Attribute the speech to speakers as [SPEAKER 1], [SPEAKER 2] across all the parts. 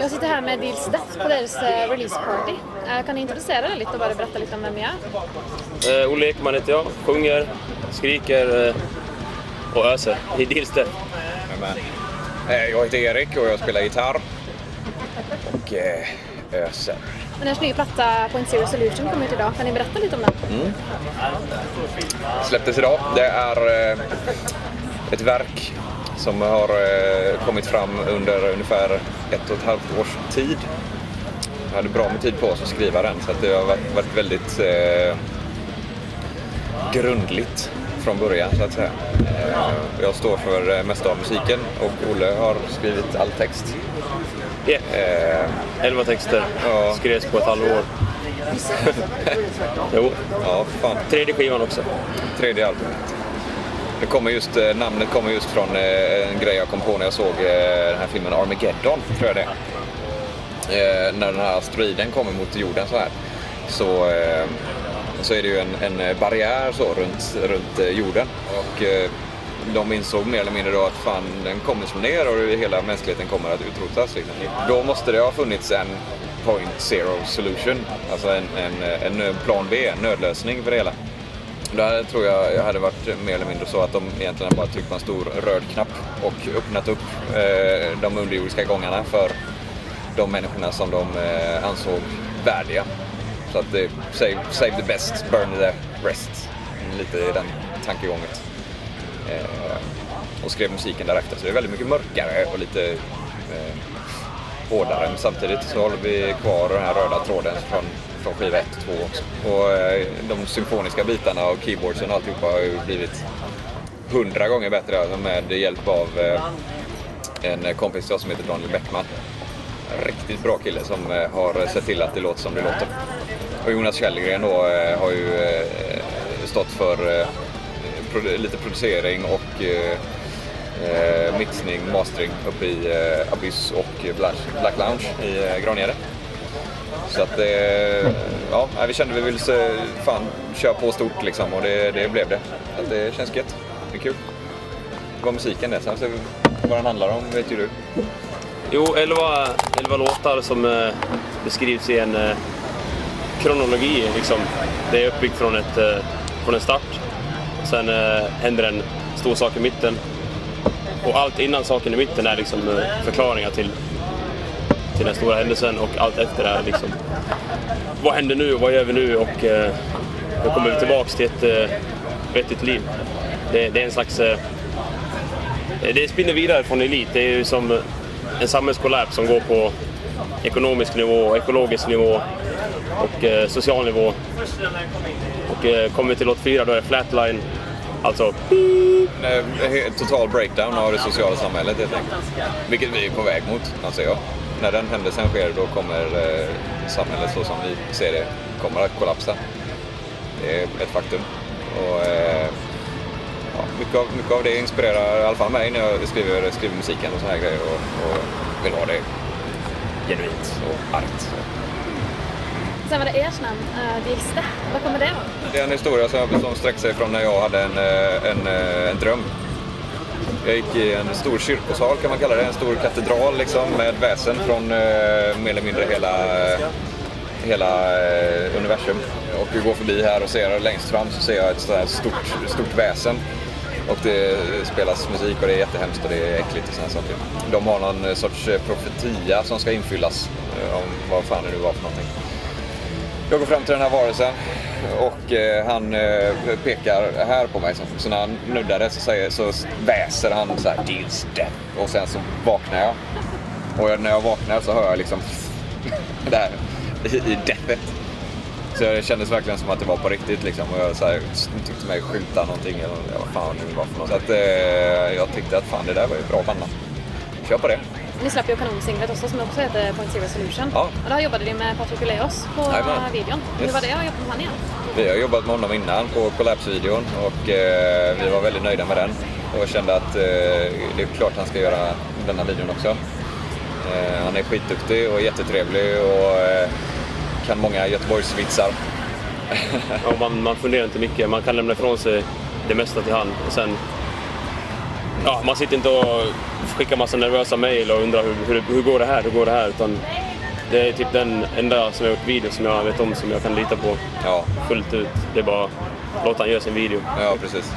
[SPEAKER 1] Jag sitter här med Deals Death på deras eh, release party. Eh, Kan ni introducera er lite och bara berätta lite om vem ni är?
[SPEAKER 2] Eh, Olle Ekman heter jag. Sjunger, skriker eh, och öser i Dilster.
[SPEAKER 3] Men, eh, jag heter Erik och jag spelar gitarr. Och eh, öser.
[SPEAKER 1] Men deras nya platta Point Zero Solution kom ut idag. Kan ni berätta lite om den?
[SPEAKER 3] Släpptes idag. Det är eh, ett verk som har eh, kommit fram under ungefär ett och ett halvt års tid. Jag hade bra med tid på oss att skriva den så att det har varit, varit väldigt eh, grundligt från början så att säga. Eh, jag står för eh, mesta av musiken och Olle har skrivit all text.
[SPEAKER 2] Yeah.
[SPEAKER 3] Eh,
[SPEAKER 2] Elva texter
[SPEAKER 3] Ja.
[SPEAKER 2] skrevs på ett halvår. jo,
[SPEAKER 3] ja, fan.
[SPEAKER 2] tredje skivan också.
[SPEAKER 3] Tredje albumet. Det kommer just, eh, namnet kommer just från eh, en grej jag kom på när jag såg eh, den här filmen Armageddon, tror jag det är. När den här asteroiden kommer mot jorden så här. Så, så är det ju en, en barriär så runt, runt jorden. Och de insåg mer eller mindre då att fan, den kommer slå ner och hela mänskligheten kommer att utrotas. Liksom. Då måste det ha funnits en point zero solution, alltså en, en, en plan B, en nödlösning för det hela. Där tror jag jag hade varit mer eller mindre så att de egentligen bara tryckt på en stor röd knapp och öppnat upp eh, de underjordiska gångarna för de människorna som de eh, ansåg värdiga. Så att det, save, save the best, burn the rest. Lite i den tankegånget. Eh, och skrev musiken därefter. Så det är väldigt mycket mörkare och lite eh, hårdare. Men samtidigt så håller vi kvar den här röda tråden från, från skiva 1 och 2 också. Och eh, de symfoniska bitarna och keyboardsen och alltihopa har ju blivit hundra gånger bättre alltså, med hjälp av eh, en kompis till oss som heter Daniel Bäckman. Riktigt bra kille som eh, har sett till att det låter som det låter. Och Jonas Källgren då har ju stått för lite producering och mixning, mastering uppe i Abyss och Black, Lounge i Grangärde. Så att det, ja, vi kände vi ville se, fan, köra på stort liksom och det, det blev det. Så det känns gött. Det är kul. Det var musiken det. Sen så vad den handlar om vet ju du.
[SPEAKER 2] Jo, elva, elva låtar som eh, beskrivs i en eh, kronologi. Liksom. Det är uppbyggt från, ett, eh, från en start. Sen eh, händer en stor sak i mitten. Och allt innan saken i mitten är liksom eh, förklaringar till, till den stora händelsen och allt efter det liksom vad händer nu och vad gör vi nu och eh, hur kommer vi tillbaks till ett eh, vettigt liv. Det, det är en slags eh, det spinner vidare från elit. Det är ju som en samhällskollaps som går på ekonomisk nivå, ekologisk nivå och eh, social nivå. Och eh, kommer vi till låt fyra då är det flatline, alltså
[SPEAKER 3] eh, Total breakdown av det sociala samhället helt enkelt. Vilket vi är på väg mot, anser jag. När den händelsen sker då kommer eh, samhället så som vi ser det kommer att kollapsa. Det är ett faktum. Och, eh, ja, mycket, av, mycket av det inspirerar i alla fall mig när jag skriver, skriver musiken och såna här grejer och, och vill ha det genuint och argt.
[SPEAKER 1] Sen var det ert namn, Deals Death. Vad kommer det ifrån?
[SPEAKER 3] Det är en historia som, som sträcker sig från när jag hade en, eh, en, eh, en dröm. Jag gick i en stor kyrkosal kan man kalla det, en stor katedral liksom, med väsen från eh, mer eller mindre hela, hela eh, universum. Och vi går förbi här och ser längst fram så ser jag ett sånt här stort, stort väsen. Och det spelas musik och det är jättehemskt och det är äckligt och sådana saker. De har någon sorts profetia som ska infyllas eh, om vad fan det nu var för någonting. Jag går fram till den här varelsen och eh, han eh, pekar här på mig. Så, så när han nuddar det så, säger, så väser han så här deals death och sen så vaknar jag. Och jag, när jag vaknar så hör jag liksom det här i, i deathet. Så det kändes verkligen som att det var på riktigt liksom. Och jag så här, tyckte mig skjuta någonting eller vad fan det nu var för något. Så att, eh, jag tyckte att fan det där var ju bra bandnamn. Kör på det.
[SPEAKER 1] Ni släppte ju kanonsinglet också som också heter Point Zero Solution.
[SPEAKER 3] Ja.
[SPEAKER 1] Och där jobbade ni med Patrik Uleås på
[SPEAKER 3] Jajamän.
[SPEAKER 1] videon. Hur
[SPEAKER 3] Yes.
[SPEAKER 1] var det att jobba med honom igen?
[SPEAKER 3] Vi har jobbat med honom innan på Collapse-videon och eh, vi var väldigt nöjda med den och kände att eh, det är klart han ska göra denna videon också. Eh, han är skitduktig och jättetrevlig och eh, kan många Göteborgsvitsar.
[SPEAKER 2] Ja, man, man funderar inte mycket. Man kan lämna ifrån sig det mesta till han. Och sen ja, man sitter inte och skickar massa nervösa mejl och undrar hur, hur, hur går det här, hur går det här? Utan det är typ den enda som jag har gjort video som jag vet om som jag kan lita på
[SPEAKER 3] Ja,
[SPEAKER 2] fullt ut. Det är bara låt han göra sin video.
[SPEAKER 3] ja precis.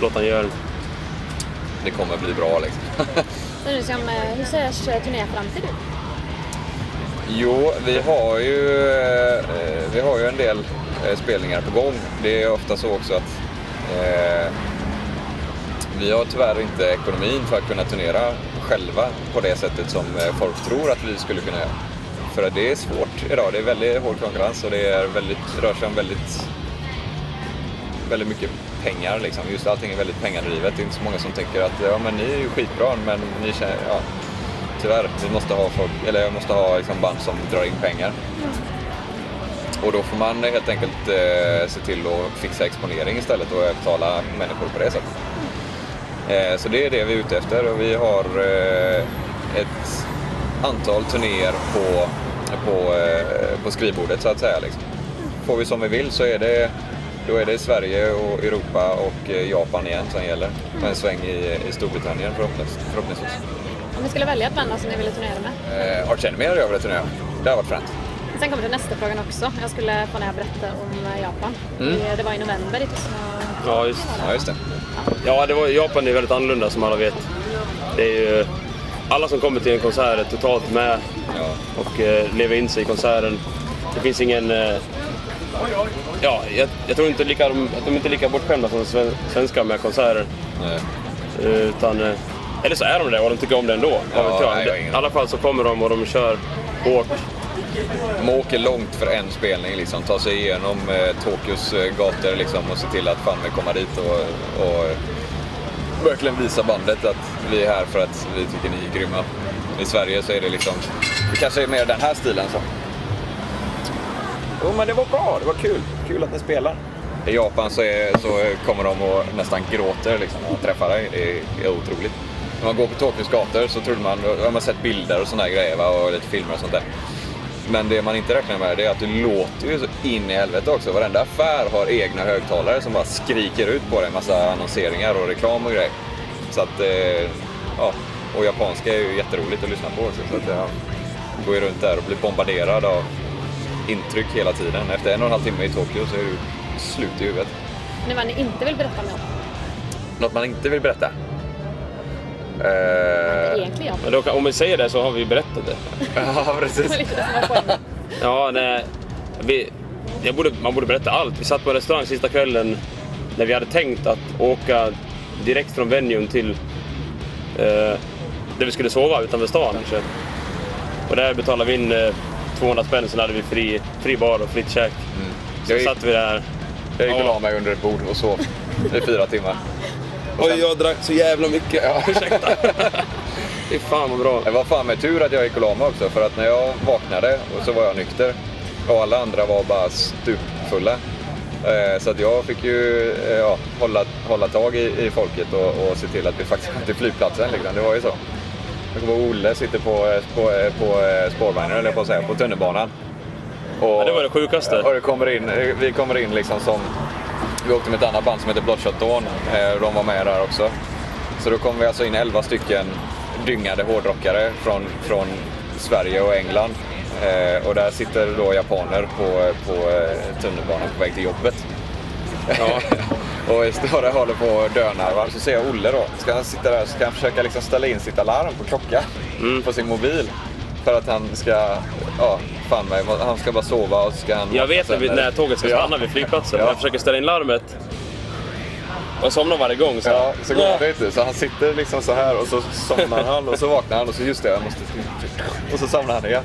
[SPEAKER 2] Låt han göra den.
[SPEAKER 3] Det kommer bli bra liksom.
[SPEAKER 1] Eh, hur ser ers turnéframtid ut?
[SPEAKER 3] Jo, vi har ju, eh, vi har ju en del eh, spelningar på gång. Det är ofta så också att eh, vi har tyvärr inte ekonomin för att kunna turnera själva på det sättet som eh, folk tror att vi skulle kunna göra. För det är svårt idag. Det är väldigt hård konkurrens och det är väldigt, rör sig om väldigt, väldigt mycket pengar. Liksom. Just allting är väldigt pengadrivet. Det är inte så många som tänker att ja, men ni är ju skitbra, men ni känner, ja, tyvärr, vi måste ha, folk, eller jag måste ha liksom band som drar in pengar. Och då får man helt enkelt eh, se till att fixa exponering istället och betala människor på det sättet. Eh, så det är det vi är ute efter och vi har eh, ett antal turnéer på, på, eh, på skrivbordet så att säga. Liksom. Får vi som vi vill så är det, då är det Sverige och Europa och Japan igen som gäller. Och en sväng i, i Storbritannien förhoppningsvis. förhoppningsvis.
[SPEAKER 1] Om ni skulle välja ett band som ni ville turnera med?
[SPEAKER 3] Eh, Arch Enemy hade jag velat turnera. Det har varit fränt.
[SPEAKER 1] Sen kommer det nästa frågan också. Jag skulle få ner och berätta om Japan.
[SPEAKER 3] Mm.
[SPEAKER 1] Det, var i november dit. Så...
[SPEAKER 2] Ja, just
[SPEAKER 3] Ja, just det.
[SPEAKER 2] Ja, det var, Japan är väldigt annorlunda som alla vet. Det är ju, alla som kommer till en konsert är totalt med och eh, lever in sig i konserten. Det finns ingen... Eh, ja, jag, jag tror inte lika, att de inte är lika bortskämda som sven- svenskar med konserter.
[SPEAKER 3] Nej.
[SPEAKER 2] Utan, eh, eller så är de det och de tycker om det ändå. Vad
[SPEAKER 3] Ja,
[SPEAKER 2] vet jag.
[SPEAKER 3] ingen
[SPEAKER 2] I alla fall så kommer de och de kör hårt.
[SPEAKER 3] De åker långt för en spelning, liksom. tar sig igenom eh, Tokyos eh, gator liksom, och ser till att fan vi kommer dit och, och verkligen visa bandet att vi är här för att vi tycker ni är grymma. I Sverige så är det liksom, det kanske är mer den här stilen så. Jo men det var bra, det var kul. Kul att ni spelar. I Japan så, är, så kommer de och nästan gråter liksom, när de träffar dig. Det är, det är otroligt. När man går på Tokyos gator så trodde man, har man sett bilder och sådana grejer va? och lite filmer och sånt där. Men det man inte räknar med är att det låter ju så in i helvete också. Varenda affär har egna högtalare som bara skriker ut på det. En massa annonseringar och reklam och grejer. Så att, eh, ja. Och japanska är ju jätteroligt att lyssna på också. Så att jag går ju runt där och blir bombarderad av intryck hela tiden. Efter en och en halv timme i Tokyo så är du slut i huvudet.
[SPEAKER 1] Nu ni inte vill berätta Japan.
[SPEAKER 3] Något man inte vill berätta? Eh,
[SPEAKER 1] Egentligen.
[SPEAKER 2] Men då, kan- om vi säger det så har vi berättat det.
[SPEAKER 3] ja,
[SPEAKER 1] Det
[SPEAKER 3] precis.
[SPEAKER 1] var lite det som var poängen.
[SPEAKER 2] Ja, nej. Vi, jag borde, man borde berätta allt. Vi satt på en restaurang sista kvällen när vi hade tänkt att åka direkt från venuen till eh, där vi skulle sova utanför stan. Så. Och där betalade vi in eh, 200 spänn, sen hade vi fri, fri bar och fritt käk. Så
[SPEAKER 3] Jag gick-
[SPEAKER 2] satt vi där.
[SPEAKER 3] Jag gick och la mig under ett bord och sov i fyra timmar.
[SPEAKER 2] Oj, jag drack så jävla mycket. Ja, ursäkta. Fy fan vad bra.
[SPEAKER 3] Det var fan med tur att jag gick och la mig också för att när jag vaknade och så var jag nykter och alla andra var bara stupfulla. Eh, Så att jag fick ju eh, ja, hålla, hålla tag i, i folket och, och se till att vi faktiskt kom till flygplatsen. Liksom. Det var ju så. Jag kommer ihåg Olle sitter på, eh, på, på spårvagnen, eller på att säga, på tunnelbanan. Och,
[SPEAKER 2] Ja, det var det sjukaste.
[SPEAKER 3] Och det kommer in, vi kommer in liksom som... Vi åkte med ett annat band som heter Bloodshot Dawn. Eh, De var med där också. Så då kom vi alltså in 11 stycken dyngade hårdrockare från, från Sverige och England. Eh, och där sitter då japaner på, på eh, tunnelbanan på väg till jobbet.
[SPEAKER 2] Ja.
[SPEAKER 3] och står där håller på och dönar. Så ser jag Olle då. Ska han sitta där så ska han försöka liksom ställa in sitt alarm på klockan på sin mobil. För att han ska, ja, fan mig, han ska bara sova och ska han...
[SPEAKER 2] Jag vet när, vi, när tåget ska
[SPEAKER 3] Ja.
[SPEAKER 2] stanna vid flygplatsen.
[SPEAKER 3] Ja.
[SPEAKER 2] Jag försöker ställa in larmet. Och somnar varje gång. Så.
[SPEAKER 3] Ja, så går det inte. Så han sitter liksom så här och så somnar han och så vaknar han och så just det, jag måste... Och så somnar han igen.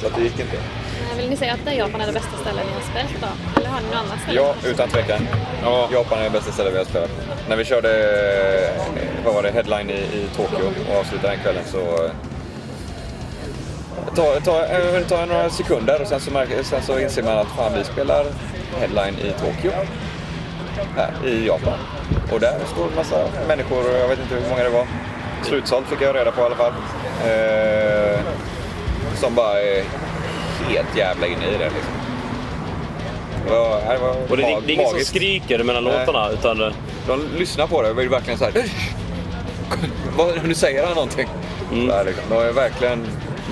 [SPEAKER 3] Så att det gick inte.
[SPEAKER 1] Eh, Vill ni säga att Japan är det bästa stället ni har spelat då? Eller har ni något annat ställe?
[SPEAKER 3] Ja, utan tvekan.
[SPEAKER 2] Ja.
[SPEAKER 3] Japan är det bästa stället vi har spelat. När vi körde, eh, vad var det, headline i, i Tokyo och avslutade den kvällen så eh, Ta, ta, eh, det tar några sekunder och sen så, märker, sen så inser man att fan, vi spelar headline i Tokyo. Här i Japan. Och där står en massa människor, jag vet inte hur många det var. Slutsålt fick jag reda på i alla fall. Eh, som bara är helt jävla inne i det liksom. Det var, det var
[SPEAKER 2] Och det, är- det är ingen som skriker mellan
[SPEAKER 3] Nej.
[SPEAKER 2] låtarna. Utan, eh,
[SPEAKER 3] De lyssnar på det och är verkligen så här. nu säger han någonting.
[SPEAKER 2] Mm.
[SPEAKER 3] Här, liksom. De ju verkligen,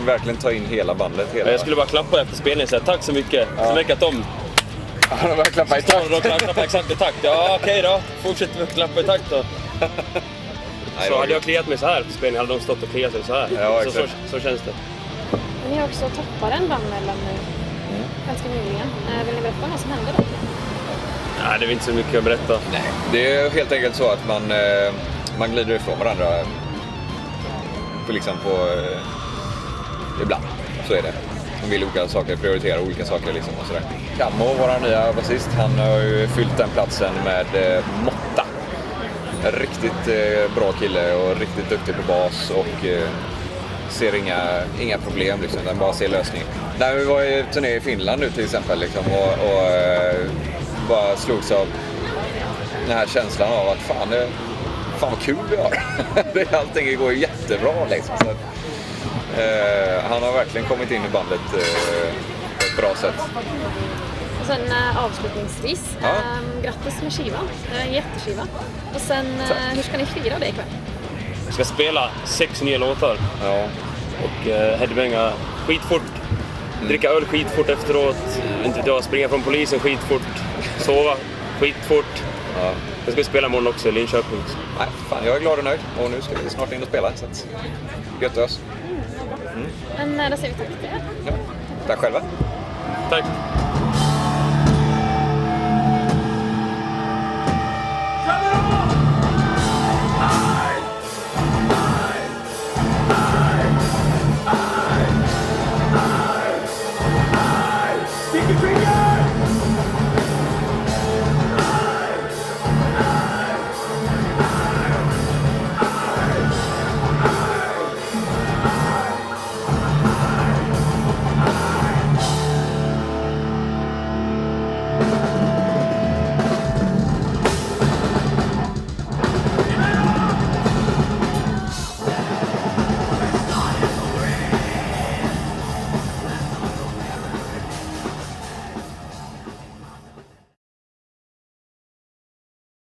[SPEAKER 3] verkligen ta in hela bandet. Hela.
[SPEAKER 2] Jag skulle bara klappa efter spelningen och säga tack så mycket. Så märker jag att de
[SPEAKER 3] Han har verkligen klappat i takt.
[SPEAKER 2] och klappar exakt i takt. Ja, okej då. Fortsätt att klappa i takt då.
[SPEAKER 3] Nej,
[SPEAKER 2] Så hade jag kliat mig så här på spelningen hade de stått och kliat sig så här.
[SPEAKER 3] Ja,
[SPEAKER 2] så, så, så känns det.
[SPEAKER 1] Men ni har också topparen vann mellan nu. Ganska nyligen. Eh, Vill ni berätta vad som hände då?
[SPEAKER 2] Nej, det är inte så mycket att berätta.
[SPEAKER 3] Nej, det är helt enkelt så att man, eh, man glider ifrån varandra. På liksom på... Ibland, så är det. Man vill olika saker, prioritera olika saker liksom och sådär. Kammo, vår nya basist, han har ju fyllt den platsen med eh, måtta. En riktigt eh, bra kille och riktigt duktig på bas och eh, ser inga, inga problem liksom, utan bara ser lösningar. När vi var i turné i Finland nu till exempel liksom, och, och eh, bara slogs av den här känslan av att fan, det, fan vad kul vi har. Allting går ju jättebra liksom. Så att, eh, han har verkligen kommit in i bandet eh, på ett bra sätt.
[SPEAKER 1] Och sen eh, avslutningsvis,
[SPEAKER 3] Ja.
[SPEAKER 1] eh, grattis med skivan. Eh, jätteskiva. Och sen, eh, hur ska ni fira det ikväll?
[SPEAKER 2] Jag ska spela sex nya låtar
[SPEAKER 3] Ja.
[SPEAKER 2] och eh, headbanga skitfort. Dricka öl skitfort efteråt. Inte vet jag, springa från polisen skitfort. Sova skitfort.
[SPEAKER 3] Ja.
[SPEAKER 2] Jag ska spela imorgon också i Linköping.
[SPEAKER 3] Nej, fan, jag är glad och nöjd och nu ska vi snart in och spela. Så att, gött ös.
[SPEAKER 1] Men eh, då säger vi tack till er.
[SPEAKER 3] Ja. Tack själva.
[SPEAKER 2] Tack!